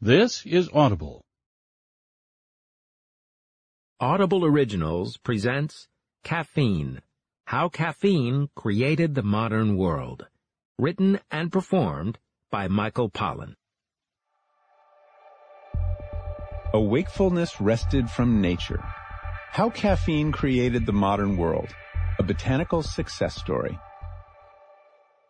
This is Audible. Audible Originals presents Caffeine, How Caffeine Created the Modern World. Written and performed by Michael Pollan. A wakefulness wrested from nature. How caffeine created the modern world. A botanical success story.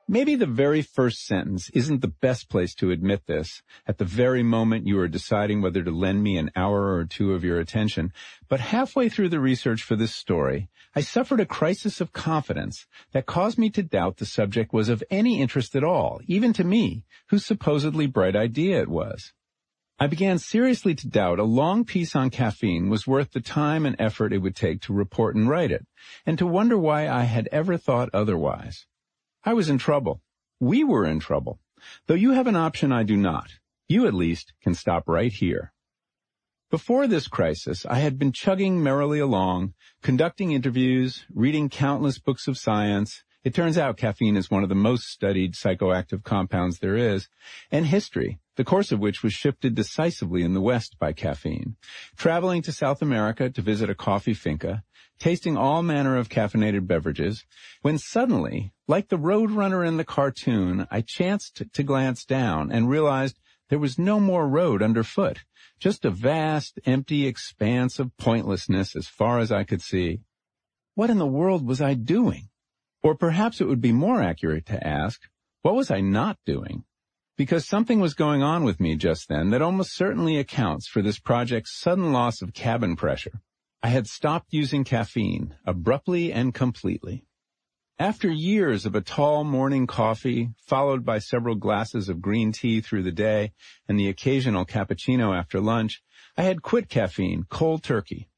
Maybe the very first sentence isn't the best place to admit this at the very moment you are deciding whether to lend me an hour or two of your attention, but halfway through the research for this story, I suffered a crisis of confidence that caused me to doubt the subject was of any interest at all, even to me, whose supposedly bright idea it was. I began seriously to doubt a long piece on caffeine was worth the time and effort it would take to report and write it, and to wonder why I had ever thought otherwise. I was in trouble. We were in trouble. Though you have an option I do not. You at least can stop right here. Before this crisis, I had been chugging merrily along, conducting interviews, reading countless books of science. It turns out caffeine is one of the most studied psychoactive compounds there is, and history, the course of which was shifted decisively in the West by caffeine. Traveling to South America to visit a coffee finca, tasting all manner of caffeinated beverages, when suddenly, like the roadrunner in the cartoon, I chanced to glance down and realized there was no more road underfoot, just a vast, empty expanse of pointlessness as far as I could see. What in the world was I doing? Or perhaps it would be more accurate to ask, what was I not doing? Because something was going on with me just then that almost certainly accounts for this project's sudden loss of cabin pressure. I had stopped using caffeine, abruptly and completely. After years of a tall morning coffee, followed by several glasses of green tea through the day and the occasional cappuccino after lunch, I had quit caffeine cold turkey.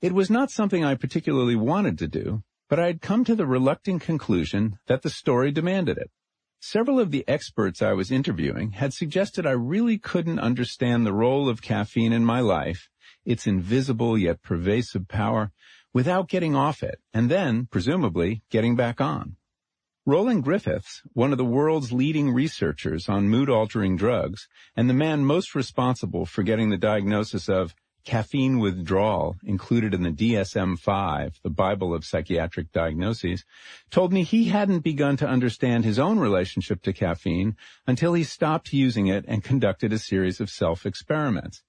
It was not something I particularly wanted to do, but I had come to the reluctant conclusion that the story demanded it. Several of the experts I was interviewing had suggested I really couldn't understand the role of caffeine in my life its invisible yet pervasive power without getting off it, and then, presumably, getting back on. Roland Griffiths, one of the world's leading researchers on mood-altering drugs, and the man most responsible for getting the diagnosis of caffeine withdrawal included in the DSM-5, the Bible of psychiatric diagnoses, told me he hadn't begun to understand his own relationship to caffeine until he stopped using it and conducted a series of self-experiments.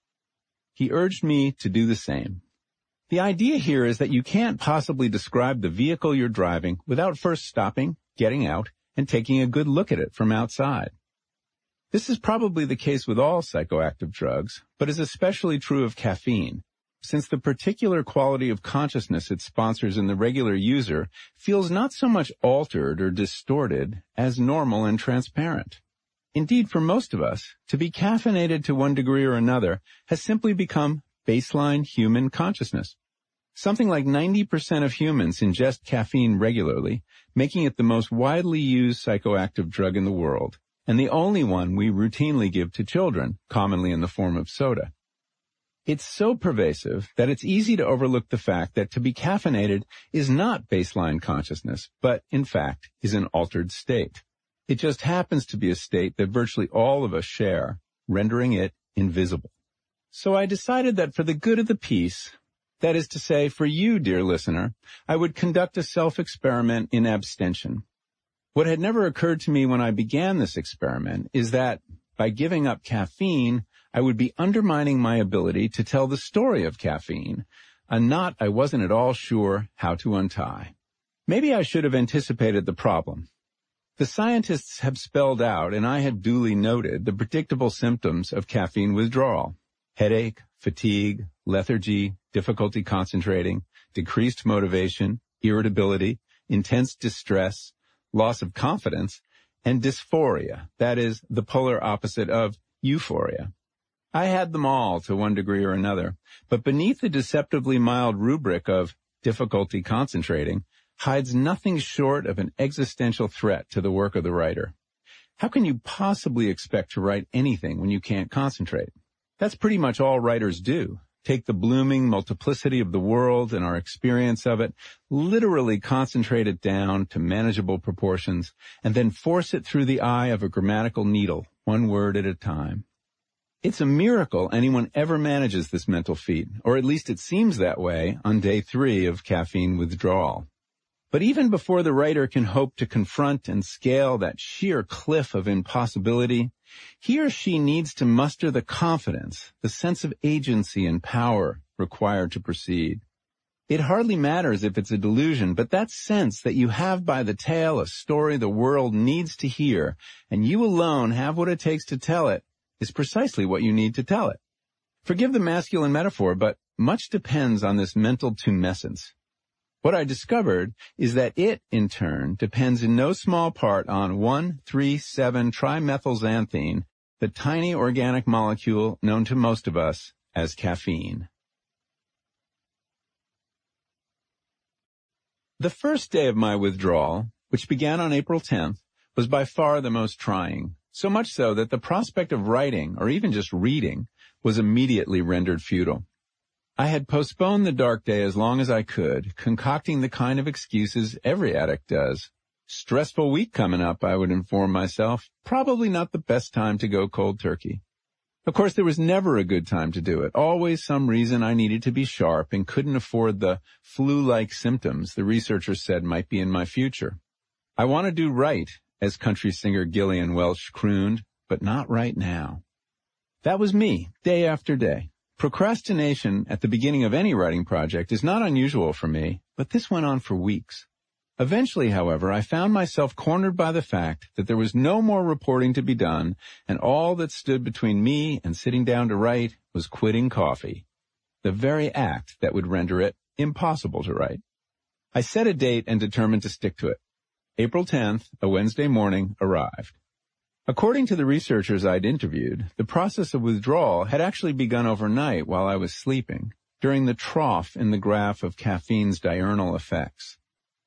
He urged me to do the same. The idea here is that you can't possibly describe the vehicle you're driving without first stopping, getting out, and taking a good look at it from outside. This is probably the case with all psychoactive drugs, but is especially true of caffeine, since the particular quality of consciousness it sponsors in the regular user feels not so much altered or distorted as normal and transparent. Indeed, for most of us, to be caffeinated to one degree or another has simply become baseline human consciousness. Something like 90% of humans ingest caffeine regularly, making it the most widely used psychoactive drug in the world, and the only one we routinely give to children, commonly in the form of soda. It's so pervasive that it's easy to overlook the fact that to be caffeinated is not baseline consciousness, but in fact is an altered state. It just happens to be a state that virtually all of us share, rendering it invisible. So I decided that for the good of the piece, that is to say, for you, dear listener, I would conduct a self-experiment in abstention. What had never occurred to me when I began this experiment is that by giving up caffeine, I would be undermining my ability to tell the story of caffeine, a knot I wasn't at all sure how to untie. Maybe I should have anticipated the problem the scientists have spelled out, and I had duly noted, the predictable symptoms of caffeine withdrawal. Headache, fatigue, lethargy, difficulty concentrating, decreased motivation, irritability, intense distress, loss of confidence, and dysphoria, that is, the polar opposite of euphoria. I had them all to one degree or another, but beneath the deceptively mild rubric of difficulty concentrating hides nothing short of an existential threat to the work of the writer. How can you possibly expect to write anything when you can't concentrate? That's pretty much all writers do. Take the blooming multiplicity of the world and our experience of it, literally concentrate it down to manageable proportions, and then force it through the eye of a grammatical needle, one word at a time. It's a miracle anyone ever manages this mental feat, or at least it seems that way on day three of caffeine withdrawal. But even before the writer can hope to confront and scale that sheer cliff of impossibility, he or she needs to muster the confidence, the sense of agency and power required to proceed. It hardly matters if it's a delusion, but that sense that you have by the tail a story the world needs to hear, and you alone have what it takes to tell it, is precisely what you need to tell it. Forgive the masculine metaphor, but much depends on this mental tumescence. What I discovered is that it, in turn, depends in no small part on 1,3,7-trimethylxanthine, the tiny organic molecule known to most of us as caffeine. The first day of my withdrawal, which began on April 10th, was by far the most trying, so much so that the prospect of writing, or even just reading, was immediately rendered futile. I had postponed the dark day as long as I could, concocting the kind of excuses every addict does. Stressful week coming up, I would inform myself. Probably not the best time to go cold turkey. Of course, there was never a good time to do it. Always some reason I needed to be sharp and couldn't afford the flu-like symptoms the researchers said might be in my future. I want to do right, as country singer Gillian Welch crooned, but not right now. That was me, day after day. Procrastination at the beginning of any writing project is not unusual for me, but this went on for weeks. Eventually, however, I found myself cornered by the fact that there was no more reporting to be done, and all that stood between me and sitting down to write was quitting coffee. The very act that would render it impossible to write. I set a date and determined to stick to it. April 10th, a Wednesday morning, arrived. According to the researchers I'd interviewed, the process of withdrawal had actually begun overnight while I was sleeping, during the trough in the graph of caffeine's diurnal effects.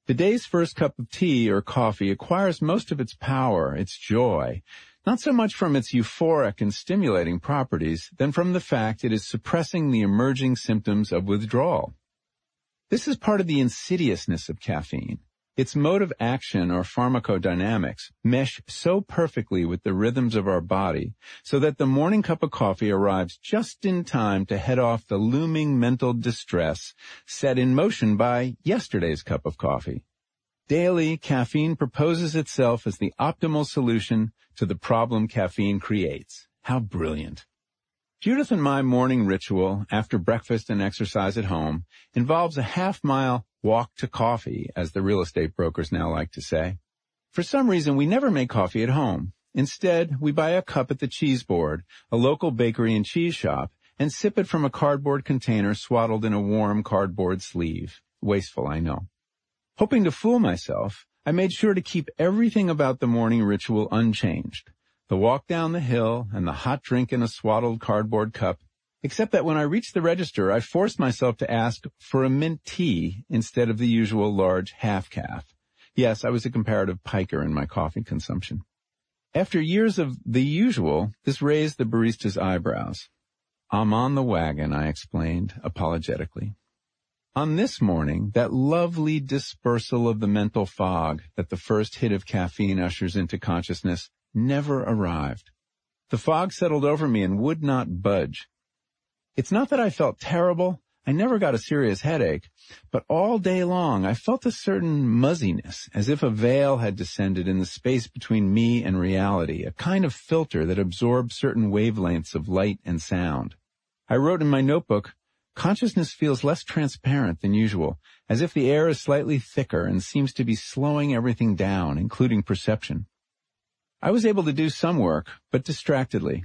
The day's first cup of tea or coffee acquires most of its power, its joy, not so much from its euphoric and stimulating properties than from the fact it is suppressing the emerging symptoms of withdrawal. This is part of the insidiousness of caffeine. Its mode of action or pharmacodynamics mesh so perfectly with the rhythms of our body so that the morning cup of coffee arrives just in time to head off the looming mental distress set in motion by yesterday's cup of coffee. Daily, caffeine proposes itself as the optimal solution to the problem caffeine creates. How brilliant. Judith and my morning ritual after breakfast and exercise at home involves a half mile walk to coffee, as the real estate brokers now like to say. For some reason, we never make coffee at home. Instead, we buy a cup at the cheese board, a local bakery and cheese shop, and sip it from a cardboard container swaddled in a warm cardboard sleeve. Wasteful, I know. Hoping to fool myself, I made sure to keep everything about the morning ritual unchanged. The walk down the hill and the hot drink in a swaddled cardboard cup Except that when I reached the register, I forced myself to ask for a mint tea instead of the usual large half-caf. Yes, I was a comparative piker in my coffee consumption. After years of the usual, this raised the barista's eyebrows. I'm on the wagon, I explained, apologetically. On this morning, that lovely dispersal of the mental fog that the first hit of caffeine ushers into consciousness never arrived. The fog settled over me and would not budge. It's not that I felt terrible. I never got a serious headache, but all day long I felt a certain muzziness, as if a veil had descended in the space between me and reality, a kind of filter that absorbs certain wavelengths of light and sound. I wrote in my notebook, consciousness feels less transparent than usual, as if the air is slightly thicker and seems to be slowing everything down, including perception. I was able to do some work, but distractedly,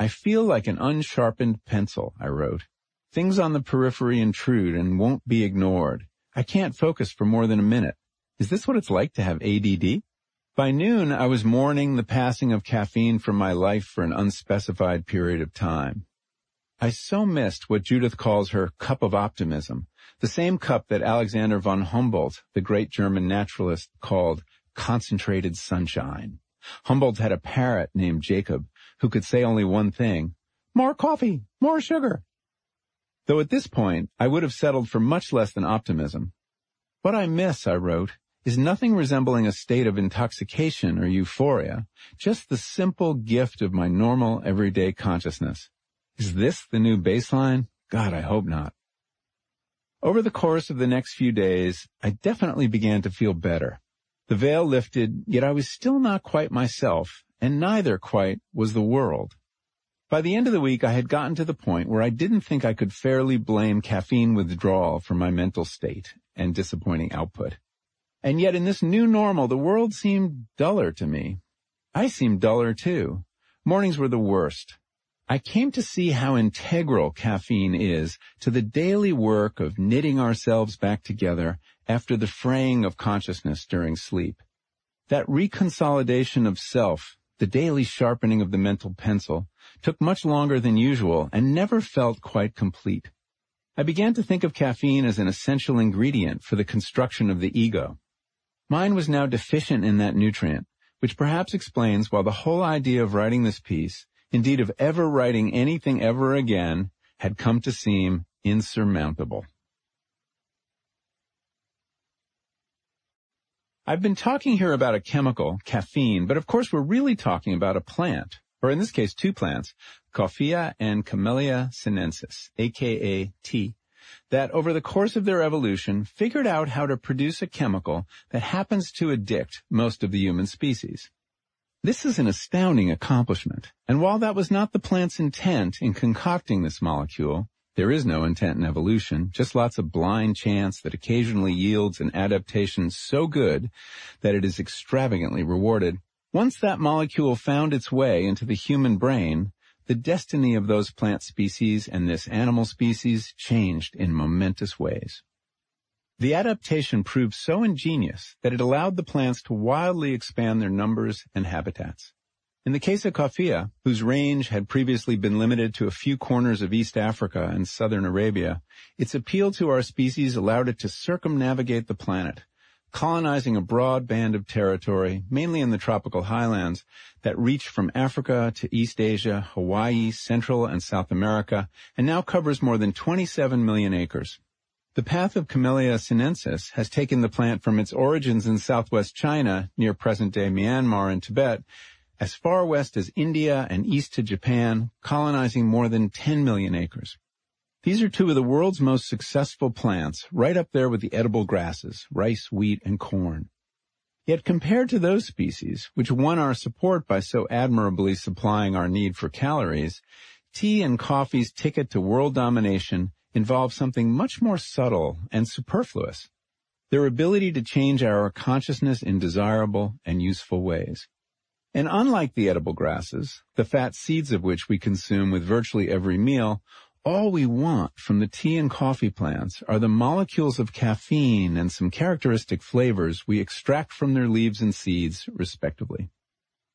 I feel like an unsharpened pencil, I wrote. Things on the periphery intrude and won't be ignored. I can't focus for more than a minute. Is this what it's like to have ADD? By noon, I was mourning the passing of caffeine from my life for an unspecified period of time. I so missed what Judith calls her cup of optimism, the same cup that Alexander von Humboldt, the great German naturalist, called concentrated sunshine. Humboldt had a parrot named Jacob who could say only one thing, more coffee, more sugar. Though at this point, I would have settled for much less than optimism. What I miss, I wrote, is nothing resembling a state of intoxication or euphoria, just the simple gift of my normal everyday consciousness. Is this the new baseline? God, I hope not. Over the course of the next few days, I definitely began to feel better. The veil lifted, yet I was still not quite myself, and neither quite was the world. By the end of the week, I had gotten to the point where I didn't think I could fairly blame caffeine withdrawal for my mental state and disappointing output. And yet in this new normal, the world seemed duller to me. I seemed duller too. Mornings were the worst. I came to see how integral caffeine is to the daily work of knitting ourselves back together after the fraying of consciousness during sleep. That reconsolidation of self, the daily sharpening of the mental pencil, took much longer than usual and never felt quite complete. I began to think of caffeine as an essential ingredient for the construction of the ego. Mine was now deficient in that nutrient, which perhaps explains why the whole idea of writing this piece, indeed of ever writing anything ever again, had come to seem insurmountable. I've been talking here about a chemical, caffeine, but of course we're really talking about a plant, or in this case two plants, Coffea and Camellia sinensis, aka tea that over the course of their evolution figured out how to produce a chemical that happens to addict most of the human species. This is an astounding accomplishment, and while that was not the plant's intent in concocting this molecule, there is no intent in evolution, just lots of blind chance that occasionally yields an adaptation so good that it is extravagantly rewarded. Once that molecule found its way into the human brain, the destiny of those plant species and this animal species changed in momentous ways. The adaptation proved so ingenious that it allowed the plants to wildly expand their numbers and habitats. In the case of coffea, whose range had previously been limited to a few corners of East Africa and southern Arabia, its appeal to our species allowed it to circumnavigate the planet, colonizing a broad band of territory, mainly in the tropical highlands, that reached from Africa to East Asia, Hawaii, Central and South America, and now covers more than 27 million acres. The path of Camellia sinensis has taken the plant from its origins in southwest China, near present-day Myanmar and Tibet, as far west as India and east to Japan, colonizing more than 10 million acres. These are two of the world's most successful plants, right up there with the edible grasses, rice, wheat, and corn. Yet compared to those species, which won our support by so admirably supplying our need for calories, tea and coffee's ticket to world domination involves something much more subtle and superfluous. Their ability to change our consciousness in desirable and useful ways. And unlike the edible grasses, the fat seeds of which we consume with virtually every meal, all we want from the tea and coffee plants are the molecules of caffeine and some characteristic flavors we extract from their leaves and seeds, respectively.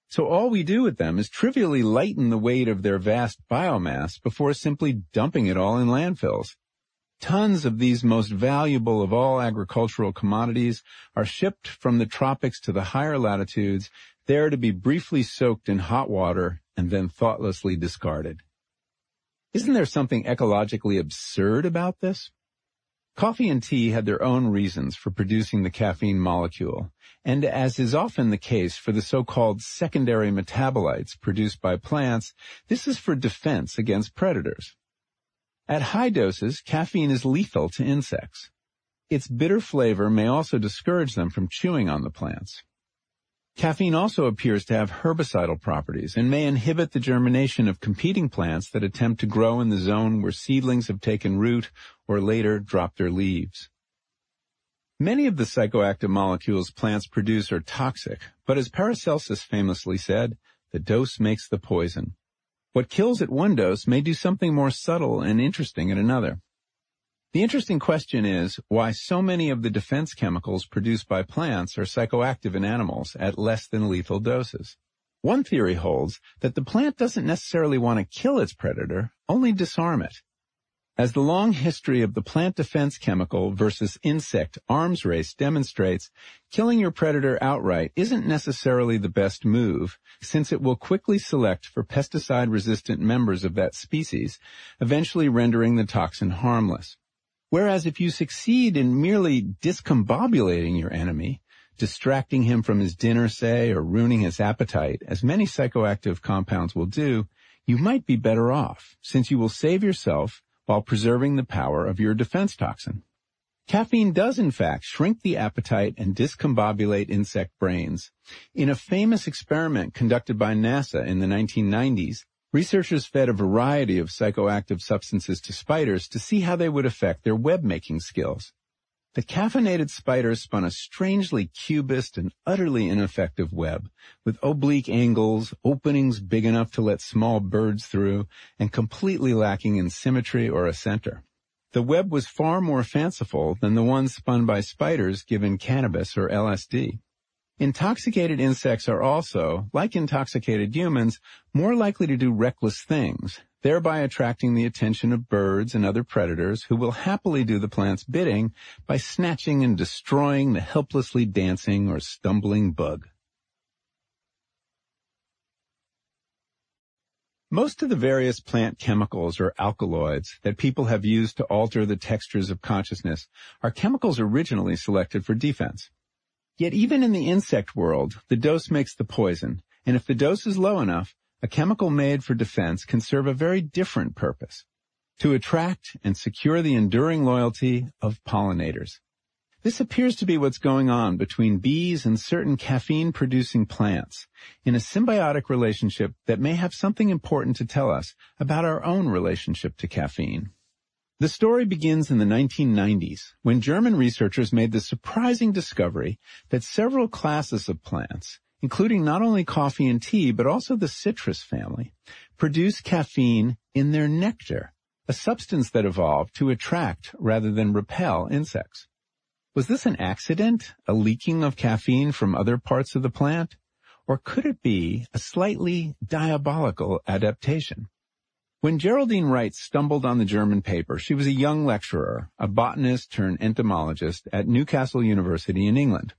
So all we do with them is trivially lighten the weight of their vast biomass before simply dumping it all in landfills. Tons of these most valuable of all agricultural commodities are shipped from the tropics to the higher latitudes, there to be briefly soaked in hot water and then thoughtlessly discarded. Isn't there something ecologically absurd about this? Coffee and tea had their own reasons for producing the caffeine molecule, and as is often the case for the so-called secondary metabolites produced by plants, this is for defense against predators. At high doses, caffeine is lethal to insects. Its bitter flavor may also discourage them from chewing on the plants. Caffeine also appears to have herbicidal properties and may inhibit the germination of competing plants that attempt to grow in the zone where seedlings have taken root or later drop their leaves. Many of the psychoactive molecules plants produce are toxic, but as Paracelsus famously said, the dose makes the poison. What kills at one dose may do something more subtle and interesting at another. The interesting question is why so many of the defense chemicals produced by plants are psychoactive in animals at less than lethal doses. One theory holds that the plant doesn't necessarily want to kill its predator, only disarm it. As the long history of the plant defense chemical versus insect arms race demonstrates, killing your predator outright isn't necessarily the best move, since it will quickly select for pesticide-resistant members of that species, eventually rendering the toxin harmless. Whereas if you succeed in merely discombobulating your enemy, distracting him from his dinner, say, or ruining his appetite, as many psychoactive compounds will do, you might be better off, since you will save yourself while preserving the power of your defense toxin. Caffeine does in fact shrink the appetite and discombobulate insect brains. In a famous experiment conducted by NASA in the 1990s, researchers fed a variety of psychoactive substances to spiders to see how they would affect their web-making skills. The caffeinated spider spun a strangely cubist and utterly ineffective web, with oblique angles, openings big enough to let small birds through, and completely lacking in symmetry or a center. The web was far more fanciful than the one spun by spiders given cannabis or LSD. Intoxicated insects are also, like intoxicated humans, more likely to do reckless things, thereby attracting the attention of birds and other predators who will happily do the plant's bidding by snatching and destroying the helplessly dancing or stumbling bug. Most of the various plant chemicals or alkaloids that people have used to alter the textures of consciousness are chemicals originally selected for defense. Yet even in the insect world, the dose makes the poison, and if the dose is low enough, a chemical made for defense can serve a very different purpose, to attract and secure the enduring loyalty of pollinators. This appears to be what's going on between bees and certain caffeine-producing plants in a symbiotic relationship that may have something important to tell us about our own relationship to caffeine. The story begins in the 1990s when German researchers made the surprising discovery that several classes of plants, including not only coffee and tea, but also the citrus family, produce caffeine in their nectar, a substance that evolved to attract rather than repel insects. Was this an accident, a leaking of caffeine from other parts of the plant? Or could it be a slightly diabolical adaptation? When Geraldine Wright stumbled on the German paper, she was a young lecturer, a botanist turned entomologist at Newcastle University in England.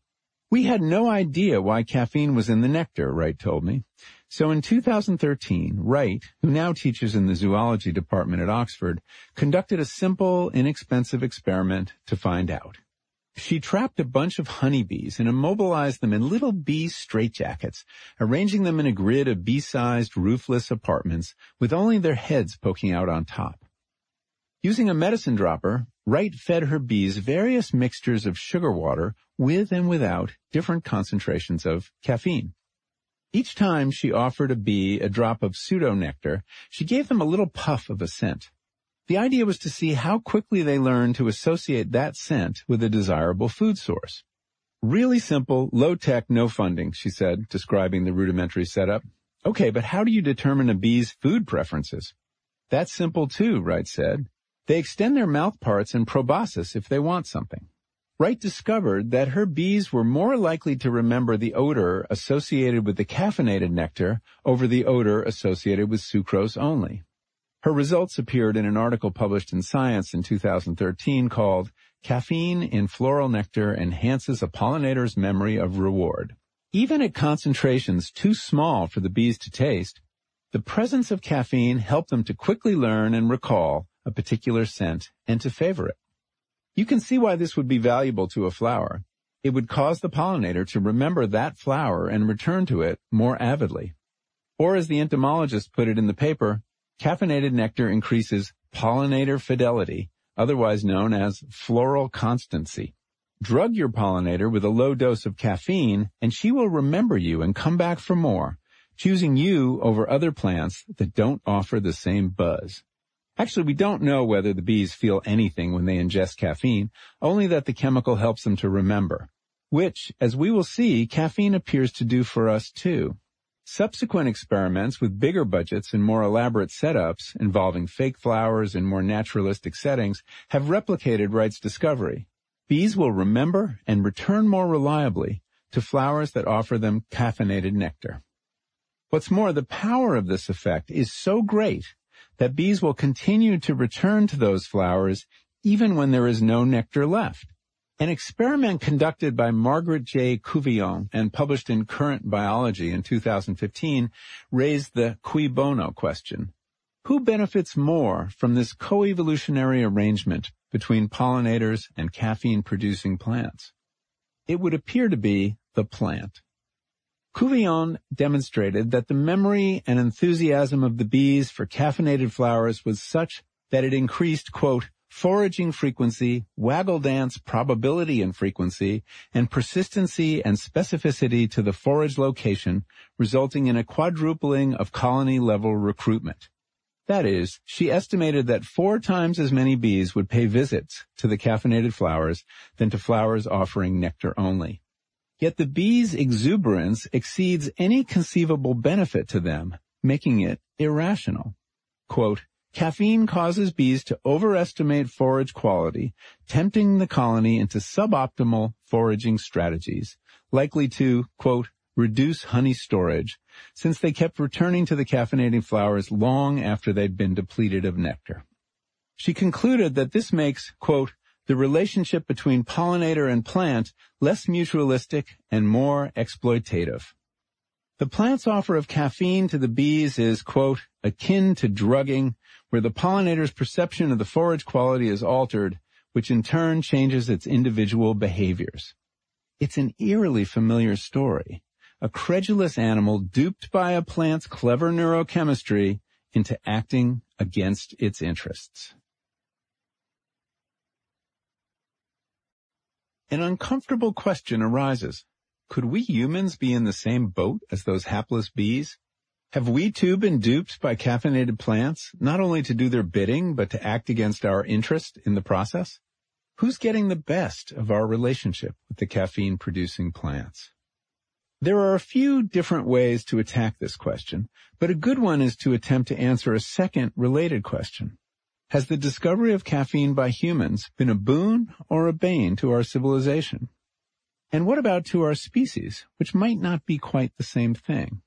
We had no idea why caffeine was in the nectar, Wright told me. So in 2013, Wright, who now teaches in the zoology department at Oxford, conducted a simple, inexpensive experiment to find out. She trapped a bunch of honeybees and immobilized them in little bee straitjackets, arranging them in a grid of bee-sized roofless apartments with only their heads poking out on top. Using a medicine dropper, Wright fed her bees various mixtures of sugar water with and without different concentrations of caffeine. Each time she offered a bee a drop of pseudo-nectar, she gave them a little puff of a scent. The idea was to see how quickly they learned to associate that scent with a desirable food source. Really simple, low-tech, no funding, she said, describing the rudimentary setup. Okay, but how do you determine a bee's food preferences? That's simple too, Wright said. They extend their mouth parts and proboscis if they want something. Wright discovered that her bees were more likely to remember the odor associated with the caffeinated nectar over the odor associated with sucrose only. Her results appeared in an article published in Science in 2013 called Caffeine in Floral Nectar Enhances a Pollinator's Memory of Reward. Even at concentrations too small for the bees to taste, the presence of caffeine helped them to quickly learn and recall a particular scent and to favor it. You can see why this would be valuable to a flower. It would cause the pollinator to remember that flower and return to it more avidly. Or as the entomologist put it in the paper, Caffeinated nectar increases pollinator fidelity, otherwise known as floral constancy. Drug your pollinator with a low dose of caffeine and she will remember you and come back for more, choosing you over other plants that don't offer the same buzz. Actually, we don't know whether the bees feel anything when they ingest caffeine, only that the chemical helps them to remember, which, as we will see, caffeine appears to do for us too. Subsequent experiments with bigger budgets and more elaborate setups involving fake flowers in more naturalistic settings have replicated Wright's discovery. Bees will remember and return more reliably to flowers that offer them caffeinated nectar. What's more, the power of this effect is so great that bees will continue to return to those flowers even when there is no nectar left. An experiment conducted by Margaret J. Couvillon and published in Current Biology in 2015 raised the cui bono question. Who benefits more from this coevolutionary arrangement between pollinators and caffeine-producing plants? it would appear to be the plant. Couvillon demonstrated that the memory and enthusiasm of the bees for caffeinated flowers was such that it increased, quote, foraging frequency, waggle dance probability and frequency, and persistency and specificity to the forage location, resulting in a quadrupling of colony level recruitment. That is, she estimated that four times as many bees would pay visits to the caffeinated flowers than to flowers offering nectar only. Yet the bee's exuberance exceeds any conceivable benefit to them, making it irrational. Quote, Caffeine causes bees to overestimate forage quality, tempting the colony into suboptimal foraging strategies, likely to, quote, reduce honey storage, since they kept returning to the caffeinating flowers long after they'd been depleted of nectar. She concluded that this makes, quote, the relationship between pollinator and plant less mutualistic and more exploitative. The plant's offer of caffeine to the bees is, quote, akin to drugging, where the pollinator's perception of the forage quality is altered, which in turn changes its individual behaviors. It's an eerily familiar story. A credulous animal duped by a plant's clever neurochemistry into acting against its interests. An uncomfortable question arises. Could we humans be in the same boat as those hapless bees? Have we too been duped by caffeinated plants, not only to do their bidding, but to act against our interest in the process? Who's getting the best of our relationship with the caffeine producing plants? There are a few different ways to attack this question, but a good one is to attempt to answer a second related question. Has the discovery of caffeine by humans been a boon or a bane to our civilization? And what about to our species, which might not be quite the same thing?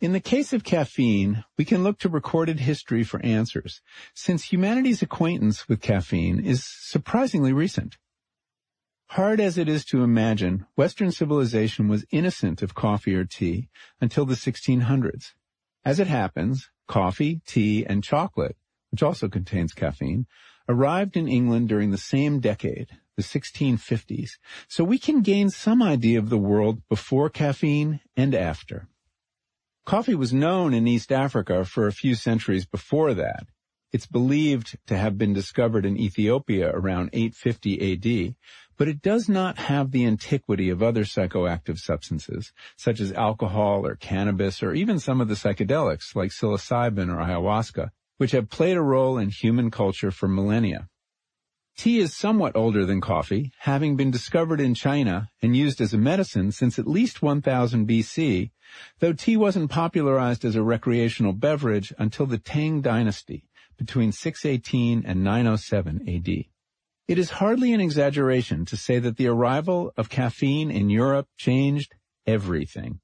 In the case of caffeine, we can look to recorded history for answers, since humanity's acquaintance with caffeine is surprisingly recent. Hard as it is to imagine, Western civilization was innocent of coffee or tea until the 1600s. As it happens, coffee, tea, and chocolate which also contains caffeine, arrived in England during the same decade, the 1650s, so we can gain some idea of the world before caffeine and after. Coffee was known in East Africa for a few centuries before that. It's believed to have been discovered in Ethiopia around 850 AD, but it does not have the antiquity of other psychoactive substances, such as alcohol or cannabis or even some of the psychedelics like psilocybin or ayahuasca, which have played a role in human culture for millennia. Tea is somewhat older than coffee, having been discovered in China and used as a medicine since at least 1000 BC, though tea wasn't popularized as a recreational beverage until the Tang dynasty between 618 and 907 AD. It is hardly an exaggeration to say that the arrival of caffeine in Europe changed everything.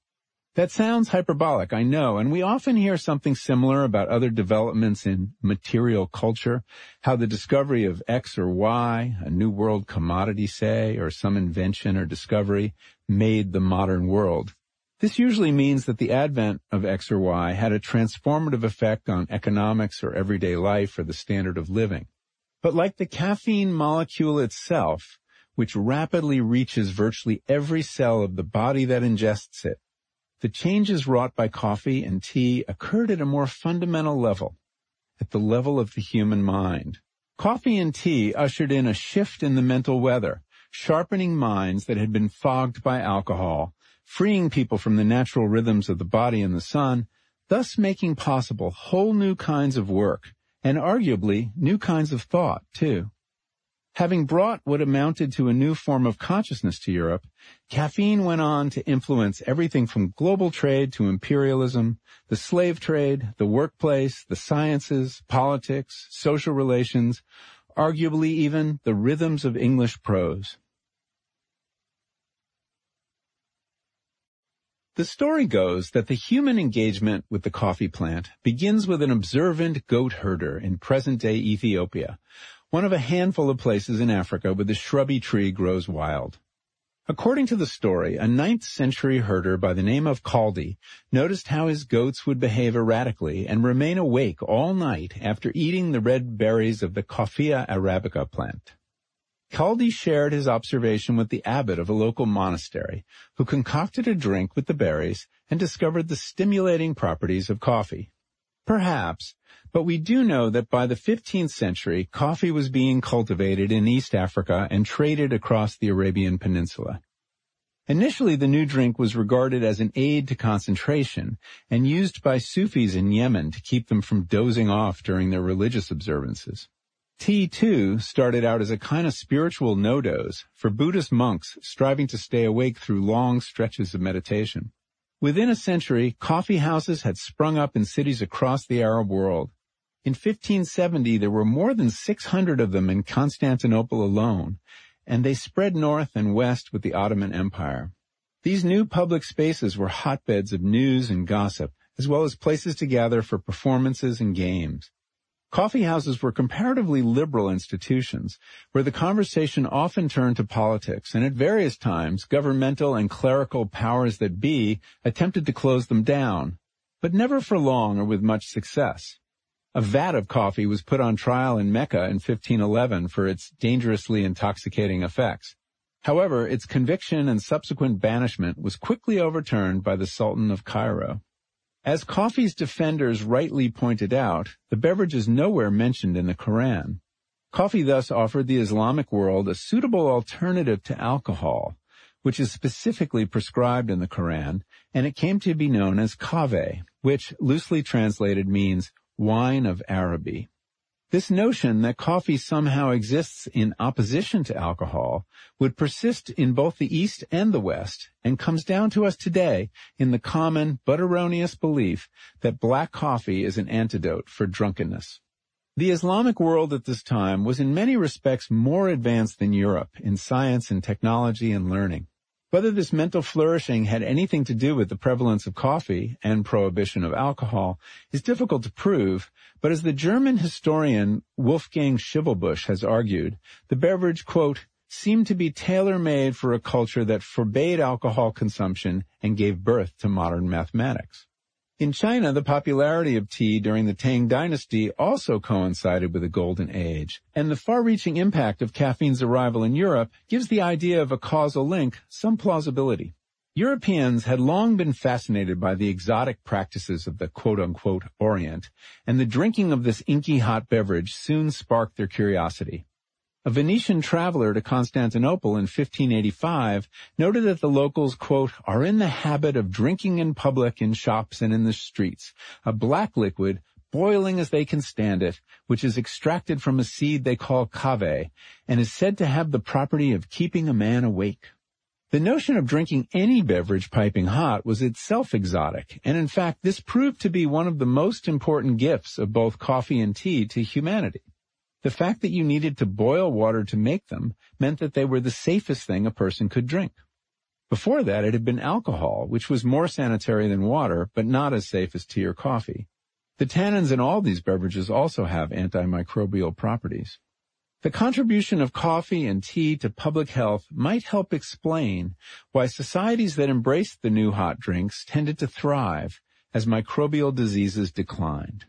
That sounds hyperbolic, I know, and we often hear something similar about other developments in material culture, how the discovery of X or Y, a new world commodity say, or some invention or discovery made the modern world. This usually means that the advent of X or Y had a transformative effect on economics or everyday life or the standard of living. But like the caffeine molecule itself, which rapidly reaches virtually every cell of the body that ingests it, the changes wrought by coffee and tea occurred at a more fundamental level, at the level of the human mind. Coffee and tea ushered in a shift in the mental weather, sharpening minds that had been fogged by alcohol, freeing people from the natural rhythms of the body and the sun, thus making possible whole new kinds of work, and arguably new kinds of thought, too. Having brought what amounted to a new form of consciousness to Europe, caffeine went on to influence everything from global trade to imperialism, the slave trade, the workplace, the sciences, politics, social relations, arguably even the rhythms of English prose. The story goes that the human engagement with the coffee plant begins with an observant goat herder in present-day Ethiopia one of a handful of places in Africa where the shrubby tree grows wild. According to the story, a ninth century herder by the name of Kaldi noticed how his goats would behave erratically and remain awake all night after eating the red berries of the Coffea arabica plant. Kaldi shared his observation with the abbot of a local monastery, who concocted a drink with the berries and discovered the stimulating properties of coffee. Perhaps, but we do know that by the 15th century, coffee was being cultivated in East Africa and traded across the Arabian Peninsula. Initially, the new drink was regarded as an aid to concentration and used by Sufis in Yemen to keep them from dozing off during their religious observances. Tea, too, started out as a kind of spiritual NoDoz for Buddhist monks striving to stay awake through long stretches of meditation. Within a century, coffee houses had sprung up in cities across the Arab world. In 1570, there were more than 600 of them in Constantinople alone, and they spread north and west with the Ottoman Empire. These new public spaces were hotbeds of news and gossip, as well as places to gather for performances and games. Coffee houses were comparatively liberal institutions where the conversation often turned to politics, and at various times governmental and clerical powers that be attempted to close them down, but never for long or with much success. A vat of coffee was put on trial in Mecca in 1511 for its dangerously intoxicating effects. However, its conviction and subsequent banishment was quickly overturned by the Sultan of Cairo. As coffee's defenders rightly pointed out, the beverage is nowhere mentioned in the Koran. Coffee thus offered the Islamic world a suitable alternative to alcohol, which is specifically prescribed in the Koran, and it came to be known as kave, which loosely translated means wine of Araby. This notion that coffee somehow exists in opposition to alcohol would persist in both the East and the West and comes down to us today in the common but erroneous belief that black coffee is an antidote for drunkenness. The Islamic world at this time was in many respects more advanced than Europe in science and technology and learning. Whether this mental flourishing had anything to do with the prevalence of coffee and prohibition of alcohol is difficult to prove, but as the German historian Wolfgang Schivelbusch has argued, the beverage, quote, seemed to be tailor-made for a culture that forbade alcohol consumption and gave birth to modern mathematics. In China, the popularity of tea during the Tang dynasty also coincided with a golden age, and the far-reaching impact of caffeine's arrival in Europe gives the idea of a causal link some plausibility. Europeans had long been fascinated by the exotic practices of the quote-unquote Orient, and the drinking of this inky hot beverage soon sparked their curiosity. A Venetian traveler to Constantinople in 1585 noted that the locals, quote, are in the habit of drinking in public in shops and in the streets, a black liquid, boiling as they can stand it, which is extracted from a seed they call kave, and is said to have the property of keeping a man awake. The notion of drinking any beverage piping hot was itself exotic, and in fact this proved to be one of the most important gifts of both coffee and tea to humanity. The fact that you needed to boil water to make them meant that they were the safest thing a person could drink. Before that, it had been alcohol, which was more sanitary than water, but not as safe as tea or coffee. The tannins in all these beverages also have antimicrobial properties. The contribution of coffee and tea to public health might help explain why societies that embraced the new hot drinks tended to thrive as microbial diseases declined.